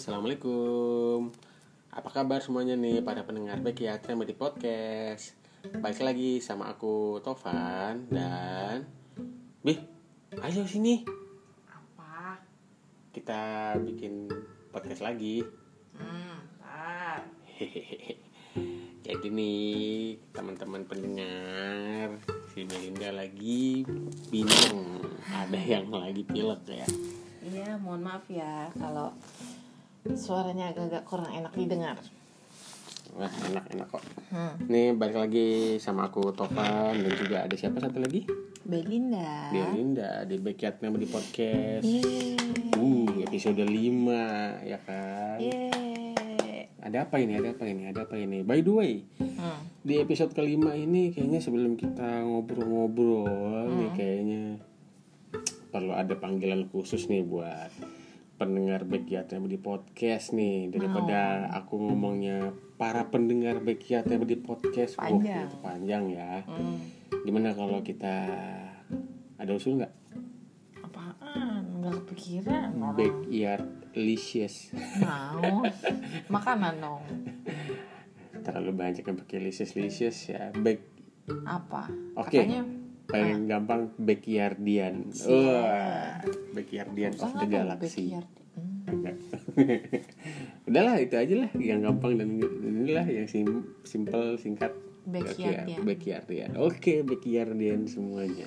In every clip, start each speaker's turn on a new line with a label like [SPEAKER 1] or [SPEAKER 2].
[SPEAKER 1] assalamualaikum. Apa kabar semuanya nih para pendengar baik ya di podcast. Balik lagi sama aku Tovan dan Bih, ayo sini
[SPEAKER 2] Apa?
[SPEAKER 1] kita bikin podcast lagi.
[SPEAKER 2] Hmm.
[SPEAKER 1] Hehehe. Jadi nih teman-teman pendengar si Melinda lagi bingung. Ada yang lagi pilek ya.
[SPEAKER 2] Iya, mohon maaf ya kalau suaranya agak-agak kurang enak didengar.
[SPEAKER 1] Wah enak-enak kok.
[SPEAKER 2] Hmm.
[SPEAKER 1] Nih balik lagi sama aku Tovan dan juga ada siapa satu lagi?
[SPEAKER 2] Belinda.
[SPEAKER 1] Dia Linda di Backyard Memory Podcast.
[SPEAKER 2] Yeay.
[SPEAKER 1] Uh, episode 5 ya kan.
[SPEAKER 2] Yeay.
[SPEAKER 1] Ada apa ini? Ada apa ini? Ada apa ini? By the way,
[SPEAKER 2] Hmm.
[SPEAKER 1] di episode kelima ini kayaknya sebelum kita ngobrol-ngobrol nih kayaknya perlu ada panggilan khusus nih buat pendengar Backyard Memory Podcast nih daripada aku ngomongnya para pendengar Backyard Memory Podcast.
[SPEAKER 2] Panjang.
[SPEAKER 1] itu panjang ya.
[SPEAKER 2] Hmm.
[SPEAKER 1] Gimana kalau kita ada usul nggak?
[SPEAKER 2] Apaan? Nggak kepikiran orang.
[SPEAKER 1] Backyard Licious.
[SPEAKER 2] Mau. Makanan dong.
[SPEAKER 1] Terlalu banyak yang pakai Licious Licious ya. Back
[SPEAKER 2] Apa?
[SPEAKER 1] Oke.
[SPEAKER 2] Katanya
[SPEAKER 1] paling gampang Backyardian. Wah, Backyardian of the Galaxy. Udahlah itu aja lah yang gampang dan inilah yang sim simple singkat.
[SPEAKER 2] Backyardian.
[SPEAKER 1] Backyardian. Oke, Backyardian semuanya.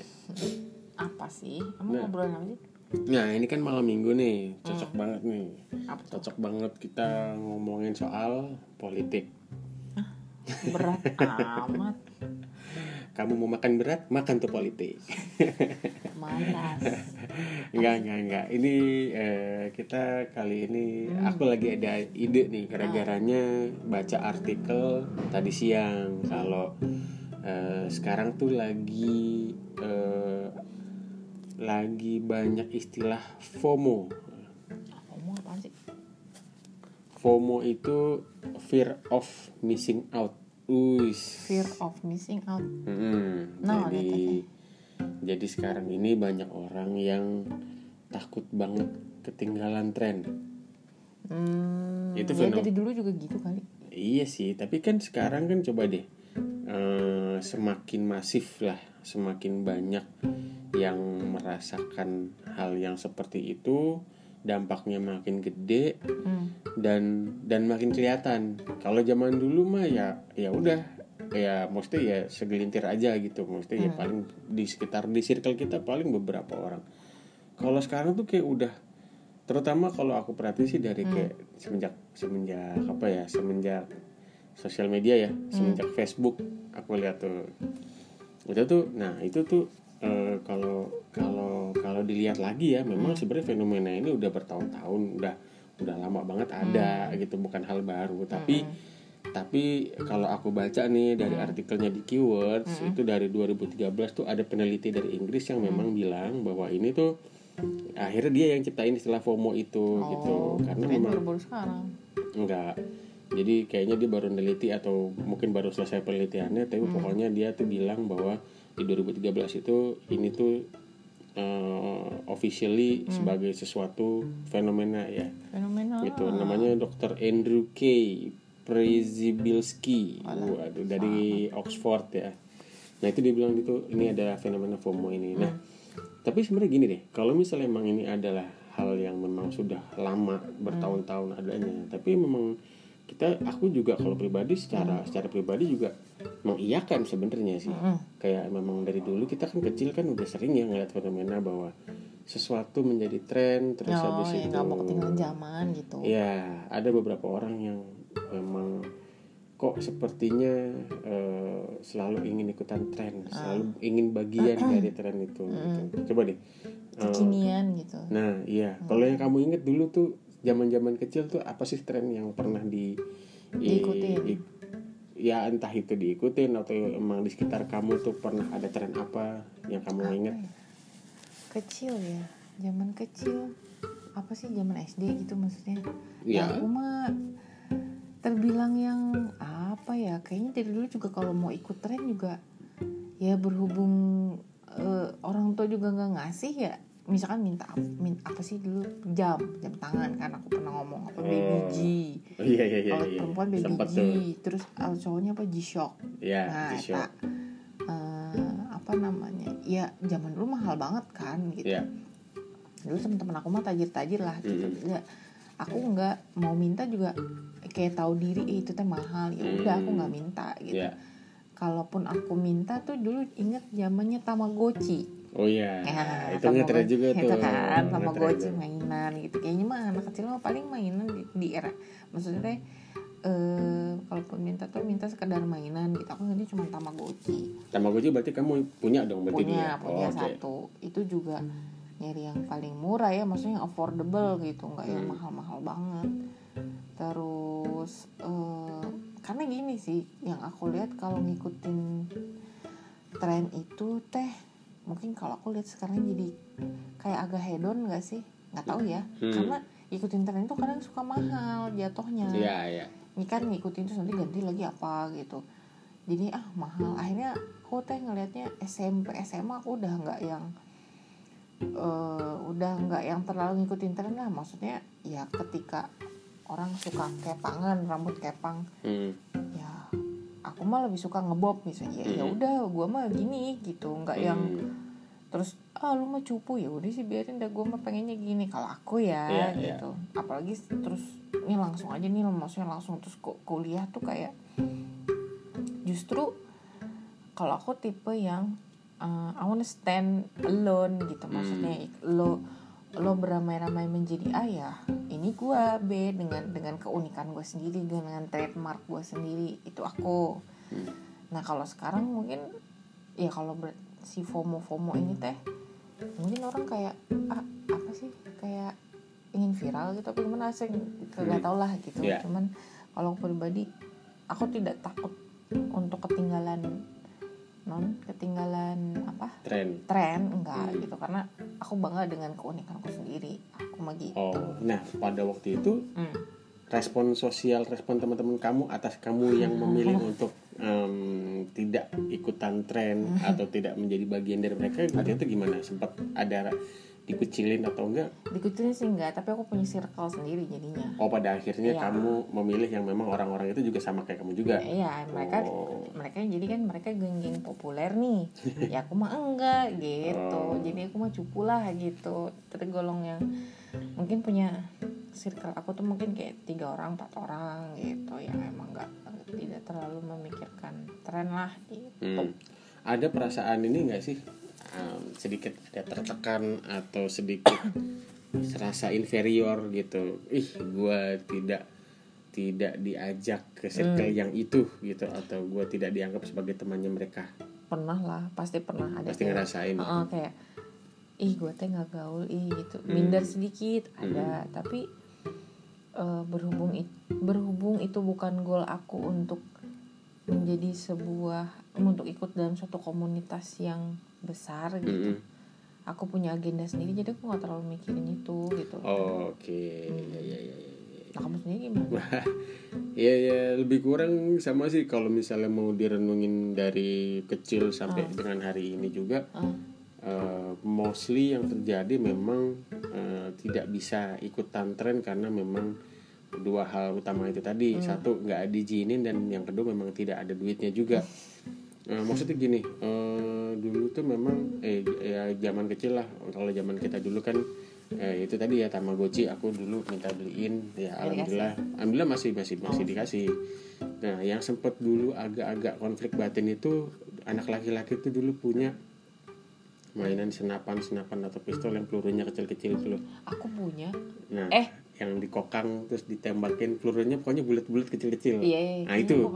[SPEAKER 2] Apa sih? Kamu
[SPEAKER 1] Nah.
[SPEAKER 2] ngobrolin apa sih?
[SPEAKER 1] Nah, ini kan malam minggu nih. Cocok
[SPEAKER 2] Hmm.
[SPEAKER 1] banget nih.
[SPEAKER 2] Apa tuh?
[SPEAKER 1] Cocok banget kita ngomongin soal politik.
[SPEAKER 2] Berat amat.
[SPEAKER 1] Kamu mau makan berat, makan tuh politik.
[SPEAKER 2] Malas.
[SPEAKER 1] Enggak, enggak, enggak. Ini eh, kita kali ini aku lagi ada ide nih gara-garanya baca artikel tadi siang kalau eh, sekarang tuh lagi eh, lagi banyak istilah FOMO.
[SPEAKER 2] Ngomong apaan sih?
[SPEAKER 1] FOMO itu fear of missing out. Uis.
[SPEAKER 2] Fear of missing out.
[SPEAKER 1] Mm-mm.
[SPEAKER 2] No,
[SPEAKER 1] jadi jadi sekarang ini banyak orang yang takut banget ketinggalan tren.
[SPEAKER 2] Hmm,
[SPEAKER 1] Itu
[SPEAKER 2] ya dari dulu juga gitu kali.
[SPEAKER 1] Iya sih, tapi kan sekarang kan coba deh eh, semakin masif lah, semakin banyak yang merasakan hal yang seperti itu, dampaknya makin gede
[SPEAKER 2] Hmm.
[SPEAKER 1] dan dan makin kelihatan. Kalau zaman dulu mah ya ya udah ya mesti ya segelintir aja gitu, mesti ya paling di sekitar di circle kita paling beberapa orang. Kalau sekarang tuh kayak udah terutama kalau aku perhati sih dari kayak semenjak semenjak apa ya semenjak sosial media ya semenjak Facebook aku lihat tuh itu tuh nah itu tuh eh, kalau kalau kalau dilihat lagi ya memang sebenarnya fenomena ini udah bertahun-tahun udah udah lama banget ada gitu bukan hal baru. Tapi tapi kalau aku baca nih dari artikelnya di Keywords itu dari 2013 tuh ada peneliti dari Inggris yang memang bilang bahwa ini tuh akhirnya dia yang ciptain istilah FOMO itu gitu. Karena
[SPEAKER 2] Kirain
[SPEAKER 1] memang
[SPEAKER 2] baru-baru sekarang.
[SPEAKER 1] enggak. Jadi kayaknya dia baru neliti atau mungkin baru selesai penelitiannya tapi pokoknya dia tuh bilang bahwa di 2013 itu ini tuh eh, officially sebagai sesuatu fenomena ya.
[SPEAKER 2] Fenomenal.
[SPEAKER 1] gitu namanya Dr. Andrew K. Prezibilski waduh dari Oxford ya. Nah itu dia bilang itu ini ada fenomena FOMO ini. Nah tapi sebenarnya gini deh kalau misalnya memang ini adalah hal yang memang sudah lama bertahun-tahun adanya tapi memang kita aku juga kalau pribadi secara secara pribadi juga mengiyakan sebenarnya sih kayak memang dari dulu kita kan kecil kan udah sering ya ngeliat fenomena bahwa sesuatu menjadi tren terus
[SPEAKER 2] Oh,
[SPEAKER 1] habis
[SPEAKER 2] ya
[SPEAKER 1] itu
[SPEAKER 2] nggak mau ketinggalan zaman gitu.
[SPEAKER 1] Ya, ada beberapa orang yang memang kok sepertinya eh, selalu ingin ikutan tren, selalu ingin bagian dari tren itu. gitu. Coba deh. eh,
[SPEAKER 2] Kekinian gitu.
[SPEAKER 1] nah, iya. Kalau yang kamu inget dulu tuh zaman-zaman kecil tuh apa sih tren yang pernah di
[SPEAKER 2] Diikutin.
[SPEAKER 1] Ya entah itu diikutin atau emang di sekitar kamu tuh pernah ada tren apa yang kamu inget?
[SPEAKER 2] Kecil ya. Zaman kecil. Apa sih zaman SD gitu maksudnya?
[SPEAKER 1] Ya.
[SPEAKER 2] Ya, aku mah terbilang yang apa ya? Kayaknya dari dulu juga kalau mau ikut tren juga ya berhubung eh, orang tua juga nggak ngasih ya misalkan minta minta apa sih dulu jam jam tangan kan aku pernah ngomong apa baby
[SPEAKER 1] Oh.
[SPEAKER 2] G
[SPEAKER 1] Oh, iya iya iya.
[SPEAKER 2] kalau
[SPEAKER 1] iya.
[SPEAKER 2] perempuan baby
[SPEAKER 1] Sempet
[SPEAKER 2] G
[SPEAKER 1] tuh.
[SPEAKER 2] terus kalau cowoknya apa G Shock
[SPEAKER 1] Ya,
[SPEAKER 2] nah
[SPEAKER 1] G-Shock.
[SPEAKER 2] eta, eh, apa namanya ya zaman dulu mahal banget kan gitu
[SPEAKER 1] Ya.
[SPEAKER 2] dulu teman-teman aku mah tajir-tajir lah gitu
[SPEAKER 1] Mm-mm.
[SPEAKER 2] Ya, aku nggak mau minta juga kayak tahu diri eh, itu teh mahal ya udah aku
[SPEAKER 1] Mm.
[SPEAKER 2] nggak minta gitu
[SPEAKER 1] Ya.
[SPEAKER 2] kalaupun aku minta tuh dulu inget zamannya Tamagotchi
[SPEAKER 1] Oh iya.
[SPEAKER 2] Ya,
[SPEAKER 1] itu ngetren juga tuh.
[SPEAKER 2] itu kan Tamagotchi
[SPEAKER 1] tuh.
[SPEAKER 2] mainan gitu kayaknya mah anak kecil mah paling mainan di, di era maksudnya eh kalaupun minta tuh minta sekedar mainan gitu aku nanti cuma Tamagotchi
[SPEAKER 1] Tamagotchi berarti kamu punya dong berarti
[SPEAKER 2] punya
[SPEAKER 1] dia?
[SPEAKER 2] punya
[SPEAKER 1] Oh,
[SPEAKER 2] satu itu juga nyari yang paling murah ya maksudnya yang affordable gitu nggak yang
[SPEAKER 1] Hmm.
[SPEAKER 2] mahal-mahal banget terus eh, karena gini sih yang aku lihat kalau ngikutin tren itu teh mungkin kalau aku lihat sekarang jadi kayak agak hedon nggak sih nggak tahu ya
[SPEAKER 1] Hmm.
[SPEAKER 2] karena ikutin tren itu kadang suka mahal jatuhnya
[SPEAKER 1] Iya, iya.
[SPEAKER 2] ini kan ngikutin terus nanti ganti lagi apa gitu jadi ah mahal akhirnya aku teh ngelihatnya SMP SMA aku udah nggak yang eh, udah nggak yang terlalu ngikutin tren lah maksudnya ya ketika orang suka kepangan rambut kepang
[SPEAKER 1] Hmm.
[SPEAKER 2] ya aku mah lebih suka ngebob misalnya ya
[SPEAKER 1] Hmm.
[SPEAKER 2] udah gua mah gini gitu nggak yang
[SPEAKER 1] Hmm.
[SPEAKER 2] terus ah lu mah cupu ya udah sih biarin dah gue mah pengennya gini kalau aku ya
[SPEAKER 1] Iya, iya.
[SPEAKER 2] gitu apalagi terus ini langsung aja nih maksudnya langsung terus ku- kuliah tuh kayak justru kalau aku tipe yang uh, I wanna stand alone gitu maksudnya lo lo beramai-ramai menjadi ayah ini gua B dengan dengan keunikan gue sendiri dengan trademark gue sendiri itu aku
[SPEAKER 1] Hmm.
[SPEAKER 2] nah kalau sekarang mungkin ya kalau si FOMO FOMO ini teh mungkin orang kayak ah apa sih kayak ingin viral gitu apa gimana sih kagak
[SPEAKER 1] Hmm.
[SPEAKER 2] tau lah gitu
[SPEAKER 1] Iya.
[SPEAKER 2] cuman kalau pribadi aku tidak takut untuk ketinggalan non ketinggalan apa
[SPEAKER 1] Tren.
[SPEAKER 2] tren enggak
[SPEAKER 1] Hmm.
[SPEAKER 2] gitu karena aku bangga dengan keunikanku sendiri aku mah gitu
[SPEAKER 1] Oh, nah pada waktu itu
[SPEAKER 2] Hmm.
[SPEAKER 1] respon sosial, respon teman-teman kamu atas kamu yang memilih untuk em, tidak ikutan tren atau tidak menjadi bagian dari mereka waktu itu gimana? Sempat ada dikucilin atau enggak?
[SPEAKER 2] dikucilin sih enggak tapi aku punya circle sendiri jadinya
[SPEAKER 1] Oh pada akhirnya
[SPEAKER 2] Iya.
[SPEAKER 1] kamu memilih yang memang orang-orang itu juga sama kayak kamu juga.
[SPEAKER 2] Iya, mereka
[SPEAKER 1] Oh.
[SPEAKER 2] mereka jadi kan mereka geng-geng populer nih. ya aku mah enggak gitu.
[SPEAKER 1] Oh.
[SPEAKER 2] Jadi aku mah cupu lah gitu. Tergolong yang mungkin punya circle aku tuh mungkin kayak tiga orang, empat orang gitu yang emang enggak tidak terlalu memikirkan tren lah gitu.
[SPEAKER 1] Hmm. Ada perasaan ini enggak sih? Em, sedikit ada tertekan atau sedikit serasa inferior gitu. Ih, gua tidak tidak diajak ke circle
[SPEAKER 2] Hmm.
[SPEAKER 1] yang itu gitu atau gua tidak dianggap sebagai temannya mereka.
[SPEAKER 2] Pernah lah, pasti pernah ada
[SPEAKER 1] Pasti
[SPEAKER 2] kayak,
[SPEAKER 1] ngerasain.
[SPEAKER 2] Heeh, kayak ih gue teh nggak gaul ih gitu
[SPEAKER 1] Hmm.
[SPEAKER 2] minder sedikit ada tapi eh, berhubung it- berhubung itu bukan goal aku untuk menjadi sebuah untuk ikut dalam suatu komunitas yang besar gitu.
[SPEAKER 1] Mm-mm.
[SPEAKER 2] aku punya agenda sendiri jadi aku nggak terlalu mikirin itu gitu.
[SPEAKER 1] Oh, Oke, ya ya ya. ya.
[SPEAKER 2] nah kamu sendiri gimana?
[SPEAKER 1] Ya ya lebih kurang sama sih kalau misalnya mau direnungin dari kecil sampai dengan hari ini juga
[SPEAKER 2] Ah,
[SPEAKER 1] eh, mostly yang terjadi memang eh, tidak bisa ikutan tren karena memang dua hal utama itu tadi. Satu nggak diizinin dan yang kedua memang tidak ada duitnya juga Eh, maksudnya gini eh, dulu tuh memang eh ya zaman kecil lah kalau zaman kita dulu kan eh, itu tadi ya tamagotchi aku dulu minta beliin ya alhamdulillah. Alhamdulillah masih masih masih dikasih. Nah yang sempat dulu agak-agak konflik batin itu anak laki-laki itu dulu punya mainan senapan senapan atau pistol yang pelurunya kecil-kecil itu loh.
[SPEAKER 2] Aku punya.
[SPEAKER 1] Nah
[SPEAKER 2] Eh.
[SPEAKER 1] yang dikokang terus ditembakin pelurunya pokoknya bulat-bulat kecil-kecil.
[SPEAKER 2] Iya iya
[SPEAKER 1] nah
[SPEAKER 2] iya,
[SPEAKER 1] itu.
[SPEAKER 2] aku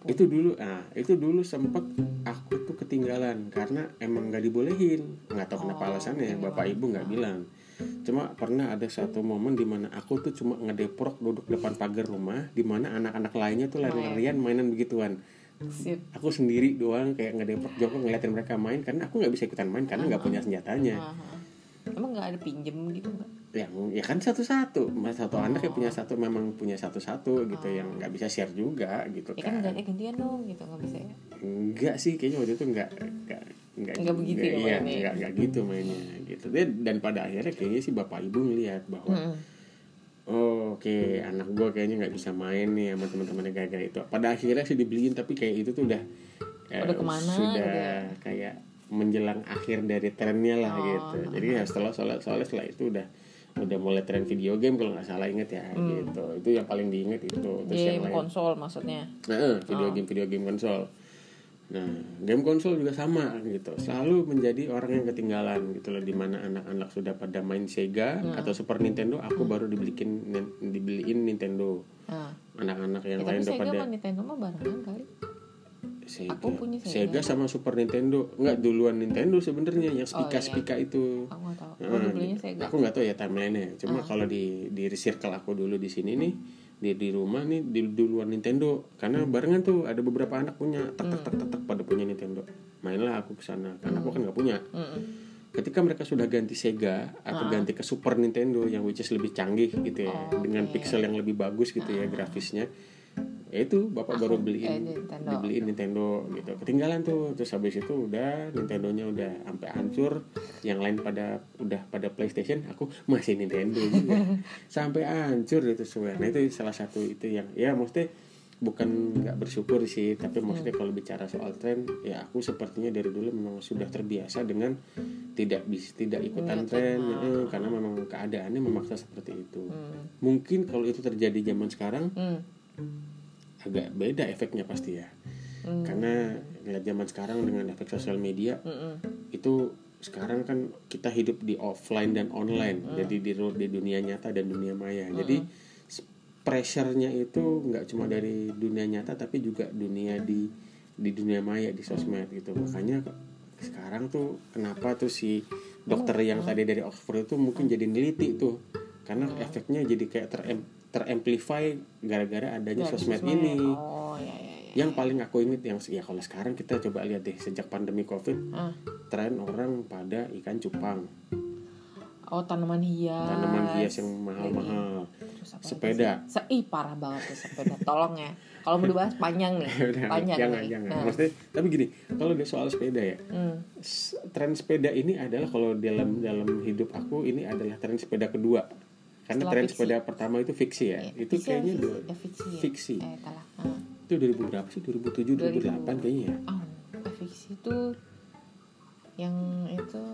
[SPEAKER 2] iya, punya.
[SPEAKER 1] itu dulu nah itu dulu sempet aku tuh ketinggalan karena emang nggak dibolehin nggak tahu kenapa
[SPEAKER 2] Oh,
[SPEAKER 1] alasannya
[SPEAKER 2] iya.
[SPEAKER 1] bapak ibu nggak bilang cuma pernah ada satu momen di mana aku tuh cuma ngedeprok duduk depan pagar rumah di mana anak-anak lainnya tuh lari-larian mainan begituan
[SPEAKER 2] Sip.
[SPEAKER 1] aku sendiri doang kayak ngedeprok joko ngeliatin mereka main karena aku nggak bisa ikutan main karena nggak punya senjatanya
[SPEAKER 2] Ah, ah. emang nggak ada pinjem gitu nggak
[SPEAKER 1] yang ya kan satu-satu. Mas satu anak yang punya satu memang punya satu-satu gitu yang nggak bisa share juga gitu
[SPEAKER 2] ya kan
[SPEAKER 1] kan.
[SPEAKER 2] ganti gantian dong gitu nggak bisa ya?
[SPEAKER 1] Enggak sih kayaknya waktu itu enggak enggak nggak
[SPEAKER 2] Nggak begitu ya
[SPEAKER 1] iya,
[SPEAKER 2] mainnya.
[SPEAKER 1] nggak nggak gitu mainnya gitu. Dan, dan pada akhirnya kayaknya sih bapak ibu ngelihat bahwa
[SPEAKER 2] Mm-mm.
[SPEAKER 1] oh, oke anak gue kayaknya nggak bisa main nih sama teman-temannya gara-gara itu. Pada akhirnya sih dibeliin tapi kayak itu tuh udah eh,
[SPEAKER 2] Udah ke mana
[SPEAKER 1] sudah
[SPEAKER 2] gitu ya?
[SPEAKER 1] kayak menjelang akhir dari trennya lah
[SPEAKER 2] Oh,
[SPEAKER 1] gitu. Jadi ya setelah soalnya soalnya setelah itu udah udah mulai tren video game kalau nggak salah inget ya gitu itu yang paling diinget itu terus yang
[SPEAKER 2] game
[SPEAKER 1] lain
[SPEAKER 2] konsol maksudnya
[SPEAKER 1] Nah, video
[SPEAKER 2] Oh.
[SPEAKER 1] game video game konsol. Nah, game konsol juga sama gitu. Selalu menjadi orang yang ketinggalan gitu loh di mana anak-anak sudah pada main Sega
[SPEAKER 2] Hmm.
[SPEAKER 1] atau Super Nintendo, aku baru dibeliin dibeliin Nintendo.
[SPEAKER 2] nah
[SPEAKER 1] Anak-anak yang
[SPEAKER 2] ya,
[SPEAKER 1] lain
[SPEAKER 2] tapi
[SPEAKER 1] udah
[SPEAKER 2] Sega
[SPEAKER 1] pada
[SPEAKER 2] sama Nintendo mah barengan kali
[SPEAKER 1] Sega.
[SPEAKER 2] aku punya Sega.
[SPEAKER 1] Sega sama Super Nintendo. Enggak duluan Nintendo sebenarnya yang
[SPEAKER 2] Oh,
[SPEAKER 1] spika-spika itu.
[SPEAKER 2] aku nggak tahu aku
[SPEAKER 1] Nah,
[SPEAKER 2] Sega
[SPEAKER 1] aku tahu ya timelinenya. Cuma kalau di di circle aku dulu di sini nih di di rumah nih di duluan Nintendo karena barengan tuh ada beberapa anak punya tak tak tak tak, tak pada punya Nintendo. Mainlah aku ke sana karena aku kan nggak punya.
[SPEAKER 2] Mm-mm.
[SPEAKER 1] Ketika mereka sudah ganti Sega atau ganti ke Super Nintendo yang which is lebih canggih gitu ya
[SPEAKER 2] Oh,
[SPEAKER 1] dengan pixel yang lebih bagus gitu ya grafisnya. Ya itu bapak baru
[SPEAKER 2] eh,
[SPEAKER 1] beliin
[SPEAKER 2] Nintendo.
[SPEAKER 1] dibeliin Nintendo gitu. Ketinggalan tuh terus habis itu udah Nintendonya udah sampai hancur. Yang lain pada udah pada PlayStation aku masih Nintendo juga. Sampai hancur itu semua nah itu salah satu itu yang ya maksudnya bukan nggak bersyukur sih tapi maksudnya kalau bicara soal tren ya aku sepertinya dari dulu memang sudah terbiasa dengan tidak bisa tidak ikutan tren eh, karena memang keadaannya memaksa seperti itu.
[SPEAKER 2] Hmm.
[SPEAKER 1] mungkin kalau itu terjadi zaman sekarang
[SPEAKER 2] Hmm.
[SPEAKER 1] Agak beda efeknya pasti ya.
[SPEAKER 2] Hmm.
[SPEAKER 1] karena ngeliat zaman sekarang dengan efek sosial media
[SPEAKER 2] Mm-mm.
[SPEAKER 1] itu sekarang kan kita hidup di offline dan online.
[SPEAKER 2] Hmm.
[SPEAKER 1] jadi di di dunia nyata dan dunia maya. Jadi s- pressure-nya itu nggak cuma dari dunia nyata tapi juga dunia di di dunia maya di sosmed gitu. Makanya sekarang tuh kenapa tuh si dokter
[SPEAKER 2] Hmm.
[SPEAKER 1] yang tadi dari Oxford itu mungkin jadi neliti tuh. Karena efeknya jadi kayak terem teramplify gara-gara adanya
[SPEAKER 2] Dari
[SPEAKER 1] sosmed
[SPEAKER 2] sosmed.
[SPEAKER 1] ini.
[SPEAKER 2] Oh ya ya ya
[SPEAKER 1] yang paling aku inget yang ya kalau sekarang kita coba lihat deh sejak pandemi covid
[SPEAKER 2] Ah.
[SPEAKER 1] tren orang pada ikan cupang.
[SPEAKER 2] Oh tanaman hias.
[SPEAKER 1] Tanaman hias yang mahal-mahal.
[SPEAKER 2] Apa lagi
[SPEAKER 1] sepeda?
[SPEAKER 2] Se- ih parah banget tuh sepeda. Tolong ya. Kalau mau dibahas panjang nih.
[SPEAKER 1] Udah,
[SPEAKER 2] panjang
[SPEAKER 1] jangan
[SPEAKER 2] nih.
[SPEAKER 1] jangan.
[SPEAKER 2] Nah.
[SPEAKER 1] maksudnya tapi gini kalau di soal sepeda ya.
[SPEAKER 2] Hmm.
[SPEAKER 1] tren sepeda ini adalah kalau dalam dalam hidup aku ini adalah tren sepeda kedua karena
[SPEAKER 2] Setelah
[SPEAKER 1] tren
[SPEAKER 2] fiksi.
[SPEAKER 1] sepeda pertama itu fiksi ya
[SPEAKER 2] Ya,
[SPEAKER 1] itu
[SPEAKER 2] fiksi
[SPEAKER 1] kayaknya
[SPEAKER 2] ya,
[SPEAKER 1] dua-
[SPEAKER 2] ya, fiksi ya.
[SPEAKER 1] fiksi.
[SPEAKER 2] eh salah Ah.
[SPEAKER 1] itu 2000 berapa sih 2007 2008 kayaknya ya
[SPEAKER 2] oh fiksi itu yang itu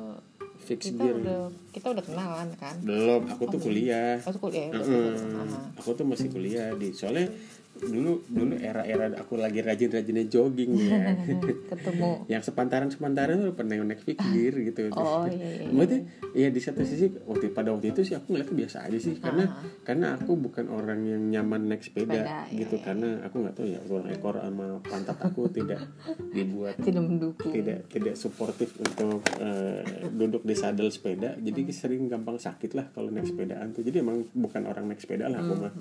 [SPEAKER 1] fix
[SPEAKER 2] kita
[SPEAKER 1] gear
[SPEAKER 2] udah kita udah kenalan kan
[SPEAKER 1] belum aku tuh kuliah
[SPEAKER 2] Waktu kuliah udah
[SPEAKER 1] Mm-mm.
[SPEAKER 2] kuliah. Ah.
[SPEAKER 1] aku tuh masih kuliah di soalnya dulu dulu era-era aku lagi rajin-rajinnya jogging ya.
[SPEAKER 2] Ketemu.
[SPEAKER 1] Yang sepantaran sepantaran tuh pernah naik figure gitu.
[SPEAKER 2] Oh iya iya, iya.
[SPEAKER 1] Maksudnya ya di satu sisi waktu pada waktu itu sih aku ngeliatnya biasa aja sih. Karena
[SPEAKER 2] Ah.
[SPEAKER 1] karena aku bukan orang yang nyaman naik sepeda,
[SPEAKER 2] Sepeda, iya,
[SPEAKER 1] gitu.
[SPEAKER 2] iya.
[SPEAKER 1] karena aku nggak tahu ya tulang ekor sama pantat aku tidak dibuat
[SPEAKER 2] tidak mendukung.
[SPEAKER 1] tidak tidak suportif untuk eh, duduk di sadel sepeda. Jadi sering gampang sakit lah kalau naik sepedaan tuh. Jadi emang bukan orang naik sepeda lah aku mah.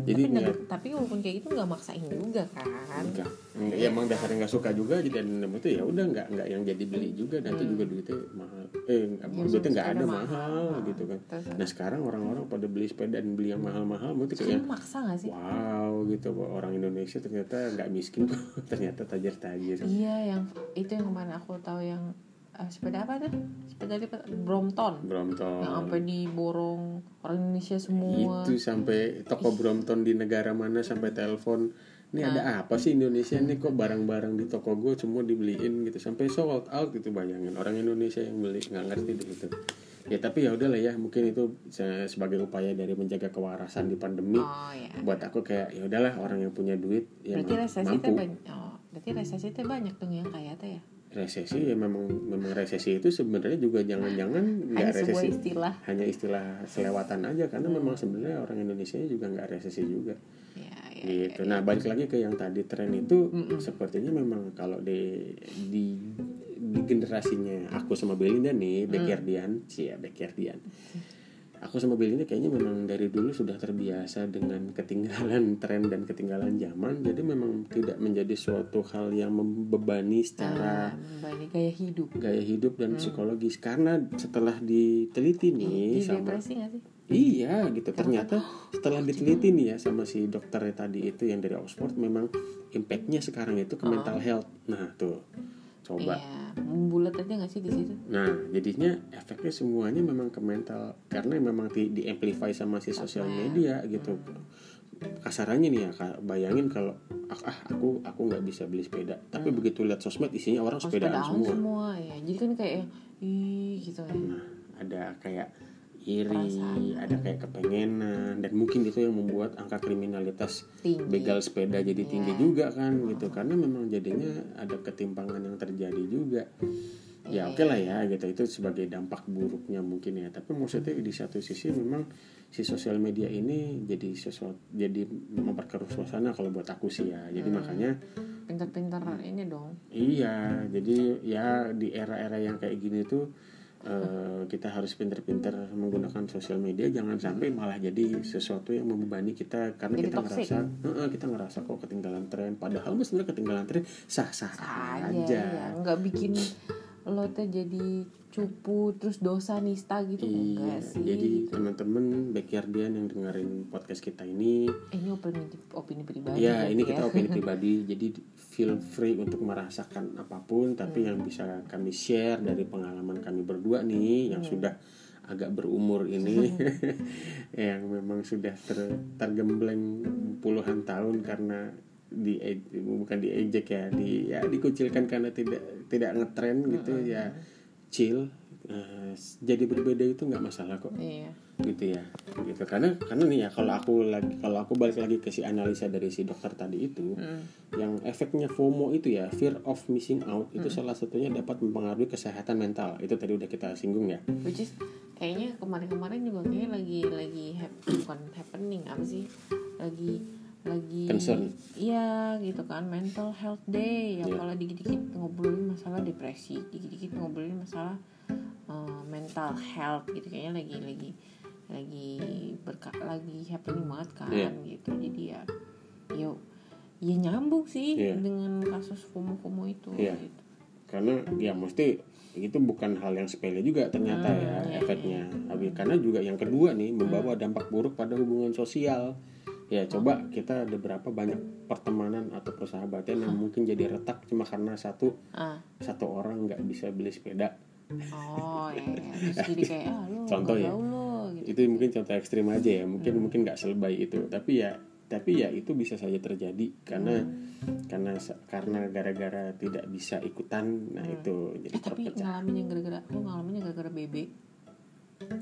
[SPEAKER 1] jadi
[SPEAKER 2] tapi
[SPEAKER 1] nggak-
[SPEAKER 2] tapi walaupun kayak gitu nggak maksain juga kan?
[SPEAKER 1] Enggak. Ya emang dasarnya nggak suka juga jadi dan itu ya udah nggak nggak yang jadi beli juga. Dan itu juga duitnya mahal. Eh
[SPEAKER 2] Ya,
[SPEAKER 1] duitnya nggak ada mahal,
[SPEAKER 2] mahal.
[SPEAKER 1] gitu kan.
[SPEAKER 2] Terus,
[SPEAKER 1] nah sekarang orang-orang pada beli sepeda dan beli yang mahal-mahal
[SPEAKER 2] Terus
[SPEAKER 1] kayak
[SPEAKER 2] maksa gak sih?
[SPEAKER 1] Wow gitu. Orang Indonesia ternyata nggak miskin tuh ternyata tajir-tajir
[SPEAKER 2] iya yang itu yang kemarin aku tahu yang eh, sepeda apa tuh? Sepeda lipat Brompton.
[SPEAKER 1] Brompton.
[SPEAKER 2] Yang sampai diborong orang Indonesia semua.
[SPEAKER 1] Itu sampai toko Brompton di negara mana sampai telepon ini
[SPEAKER 2] Nah.
[SPEAKER 1] ada apa sih Indonesia nih kok barang-barang di toko gue semua dibeliin gitu. Sampai sold out gitu bayangin. Orang Indonesia yang beli nggak ngerti deh itu. Ya tapi ya udahlah ya mungkin itu se- sebagai upaya dari menjaga kewarasan di pandemi
[SPEAKER 2] oh ya
[SPEAKER 1] buat aku kayak ya udahlah orang yang punya duit ya
[SPEAKER 2] berarti
[SPEAKER 1] ma-
[SPEAKER 2] resesi
[SPEAKER 1] mampu.
[SPEAKER 2] teh banyak oh berarti resesi teh banyak dong yang kaya teh ya
[SPEAKER 1] resesi ya memang memang resesi itu sebenarnya juga jangan-jangan nggak
[SPEAKER 2] sebuah
[SPEAKER 1] resesi.
[SPEAKER 2] istilah.
[SPEAKER 1] Hanya istilah selewatan aja karena memang sebenarnya orang Indonesia juga nggak resesi juga.
[SPEAKER 2] Ya ya
[SPEAKER 1] gitu. Nah balik lagi ke yang tadi tren itu sepertinya memang kalau di di di generasinya aku sama Belinda nih, Bekerdian, sih ya Bekerdian. Aku sama Belinda kayaknya memang dari dulu sudah terbiasa dengan ketinggalan tren dan ketinggalan zaman, jadi memang tidak menjadi suatu hal yang membebani secara
[SPEAKER 2] Ah, membani gaya hidup.
[SPEAKER 1] gaya hidup dan psikologis. Karena setelah diteliti nih
[SPEAKER 2] di
[SPEAKER 1] sama
[SPEAKER 2] sih?
[SPEAKER 1] Iya gitu. Ternyata setelah diteliti nih ya sama si dokternya tadi itu yang dari Oxford memang impactnya sekarang itu ke mental health. Nah tuh coba.
[SPEAKER 2] Iya membulat aja nggak sih di situ?
[SPEAKER 1] Nah jadinya efeknya semuanya memang ke mental karena memang di, di amplify sama si sosial
[SPEAKER 2] Sosmed.
[SPEAKER 1] media gitu. Kasarannya nih ya bayangin kalau ah ah, aku aku nggak bisa beli sepeda. Tapi begitu lihat sosmed isinya orang
[SPEAKER 2] Oh,
[SPEAKER 1] sepedaan
[SPEAKER 2] sepedaan
[SPEAKER 1] semua.
[SPEAKER 2] semua ya. Jadi kan kayak ih gitu ya.
[SPEAKER 1] Nah, ada kayak iri,
[SPEAKER 2] Perasaan.
[SPEAKER 1] ada kayak kepengenan dan mungkin itu yang membuat angka kriminalitas
[SPEAKER 2] tinggi
[SPEAKER 1] begal sepeda jadi tinggi
[SPEAKER 2] Iya.
[SPEAKER 1] juga kan gitu karena memang jadinya ada ketimpangan yang terjadi juga. Ya
[SPEAKER 2] Iya.
[SPEAKER 1] oke lah ya gitu itu sebagai dampak buruknya mungkin ya tapi maksudnya di satu sisi memang si sosial media ini jadi sesuatu jadi memperkeruh suasana kalau buat aku sih ya jadi
[SPEAKER 2] Hmm.
[SPEAKER 1] makanya
[SPEAKER 2] pintar-pintar ini dong
[SPEAKER 1] Iya, jadi ya di era-era yang kayak gini tuh eh, kita harus pinter-pinter menggunakan sosial media, jangan sampai malah jadi sesuatu yang membebani kita karena
[SPEAKER 2] Jadi
[SPEAKER 1] kita
[SPEAKER 2] toxic.
[SPEAKER 1] ngerasa, "Heeh, kita ngerasa kok ketinggalan tren. Padahal sebenarnya ketinggalan tren sah-sah
[SPEAKER 2] aja
[SPEAKER 1] aja.
[SPEAKER 2] ya nggak bikin lo teh jadi cupu terus dosa nista gitu? Enggak
[SPEAKER 1] Iya,
[SPEAKER 2] sih.
[SPEAKER 1] jadi
[SPEAKER 2] gitu.
[SPEAKER 1] teman-teman backyardian yang dengerin podcast kita ini,
[SPEAKER 2] ini opini opini pribadi
[SPEAKER 1] ya
[SPEAKER 2] berarti
[SPEAKER 1] ini kita opini pribadi, jadi feel free untuk merasakan apa pun, tapi yang bisa kami share dari pengalaman kami berdua nih, yang sudah agak berumur ini, yang memang sudah ter, tergembleng puluhan tahun karena di bukan diejek ya, di ya dikucilkan karena tidak tidak ngetren gitu ya, chill. Eh, jadi berbeda itu nggak masalah kok.
[SPEAKER 2] Iya.
[SPEAKER 1] Gitu ya gitu. Karena karena nih ya kalau aku lagi kalau aku balik lagi ke si analisa dari si dokter tadi itu
[SPEAKER 2] Hmm.
[SPEAKER 1] yang efeknya FOMO itu ya fear of missing out itu salah satunya dapat mempengaruhi kesehatan mental. Itu tadi udah kita singgung ya.
[SPEAKER 2] Which is kayaknya kemarin-kemarin juga kayaknya lagi lagi hap- bukan happening apa sih lagi lagi
[SPEAKER 1] Concern.
[SPEAKER 2] iya gitu kan mental health day ya
[SPEAKER 1] Iya.
[SPEAKER 2] kalau dikit-dikit ngobrolin masalah depresi dikit-dikit ngobrolin masalah uh, mental health gitu kayaknya lagi lagi lagi berka lagi happening banget kan
[SPEAKER 1] Iya.
[SPEAKER 2] gitu jadi ya yuk ya nyambung sih
[SPEAKER 1] Iya.
[SPEAKER 2] dengan kasus FOMO-FOMO itu
[SPEAKER 1] Iya.
[SPEAKER 2] gitu.
[SPEAKER 1] karena ya mesti itu bukan hal yang sepele juga ternyata
[SPEAKER 2] Hmm,
[SPEAKER 1] ya
[SPEAKER 2] iya,
[SPEAKER 1] efeknya Habis- karena juga yang kedua nih membawa dampak buruk pada hubungan sosial ya coba kita ada berapa banyak pertemanan atau persahabatan yang mungkin jadi retak cuma karena satu
[SPEAKER 2] ah
[SPEAKER 1] satu orang nggak bisa beli sepeda
[SPEAKER 2] oh ya, ya. terus jadi kayak ah lu
[SPEAKER 1] Contoh ya.
[SPEAKER 2] lo gitu
[SPEAKER 1] itu mungkin contoh ekstrim aja ya mungkin
[SPEAKER 2] Hmm.
[SPEAKER 1] mungkin nggak selebay itu tapi ya tapi ya itu bisa saja terjadi karena
[SPEAKER 2] Hmm.
[SPEAKER 1] karena karena gara-gara tidak bisa ikutan nah itu jadi
[SPEAKER 2] Eh tapi
[SPEAKER 1] terpecah
[SPEAKER 2] ngalamin yang gara-gara lu ngalaminnya gara-gara BB.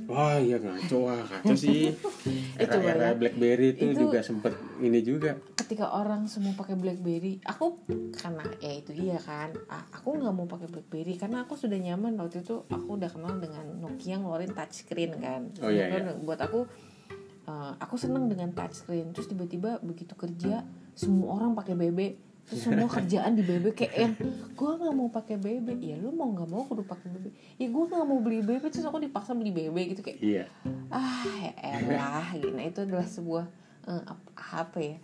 [SPEAKER 1] Wah iya ngaco wah ngaco sih era-era
[SPEAKER 2] ya.
[SPEAKER 1] BlackBerry itu,
[SPEAKER 2] Itu-
[SPEAKER 1] juga sempet ini juga
[SPEAKER 2] Ketika orang semua pakai BlackBerry, aku karena ya itu iya kan. Aku nggak mau pakai BlackBerry karena aku sudah nyaman waktu itu aku udah kenal dengan Nokia ngeluarin touchscreen kan.
[SPEAKER 1] Oh, iya,
[SPEAKER 2] Kan Buat aku eh, aku seneng dengan touchscreen. Terus tiba-tiba begitu kerja semua orang pakai BB terus semua kerjaan di BB kayak yang gue nggak mau pakai BB ya lu mau nggak mau kudu pakai BB ya gue nggak mau beli BB terus aku dipaksa beli BB gitu kayak
[SPEAKER 1] iya.
[SPEAKER 2] Ah ya elah. Gitu. Nah itu adalah sebuah ap- apa ya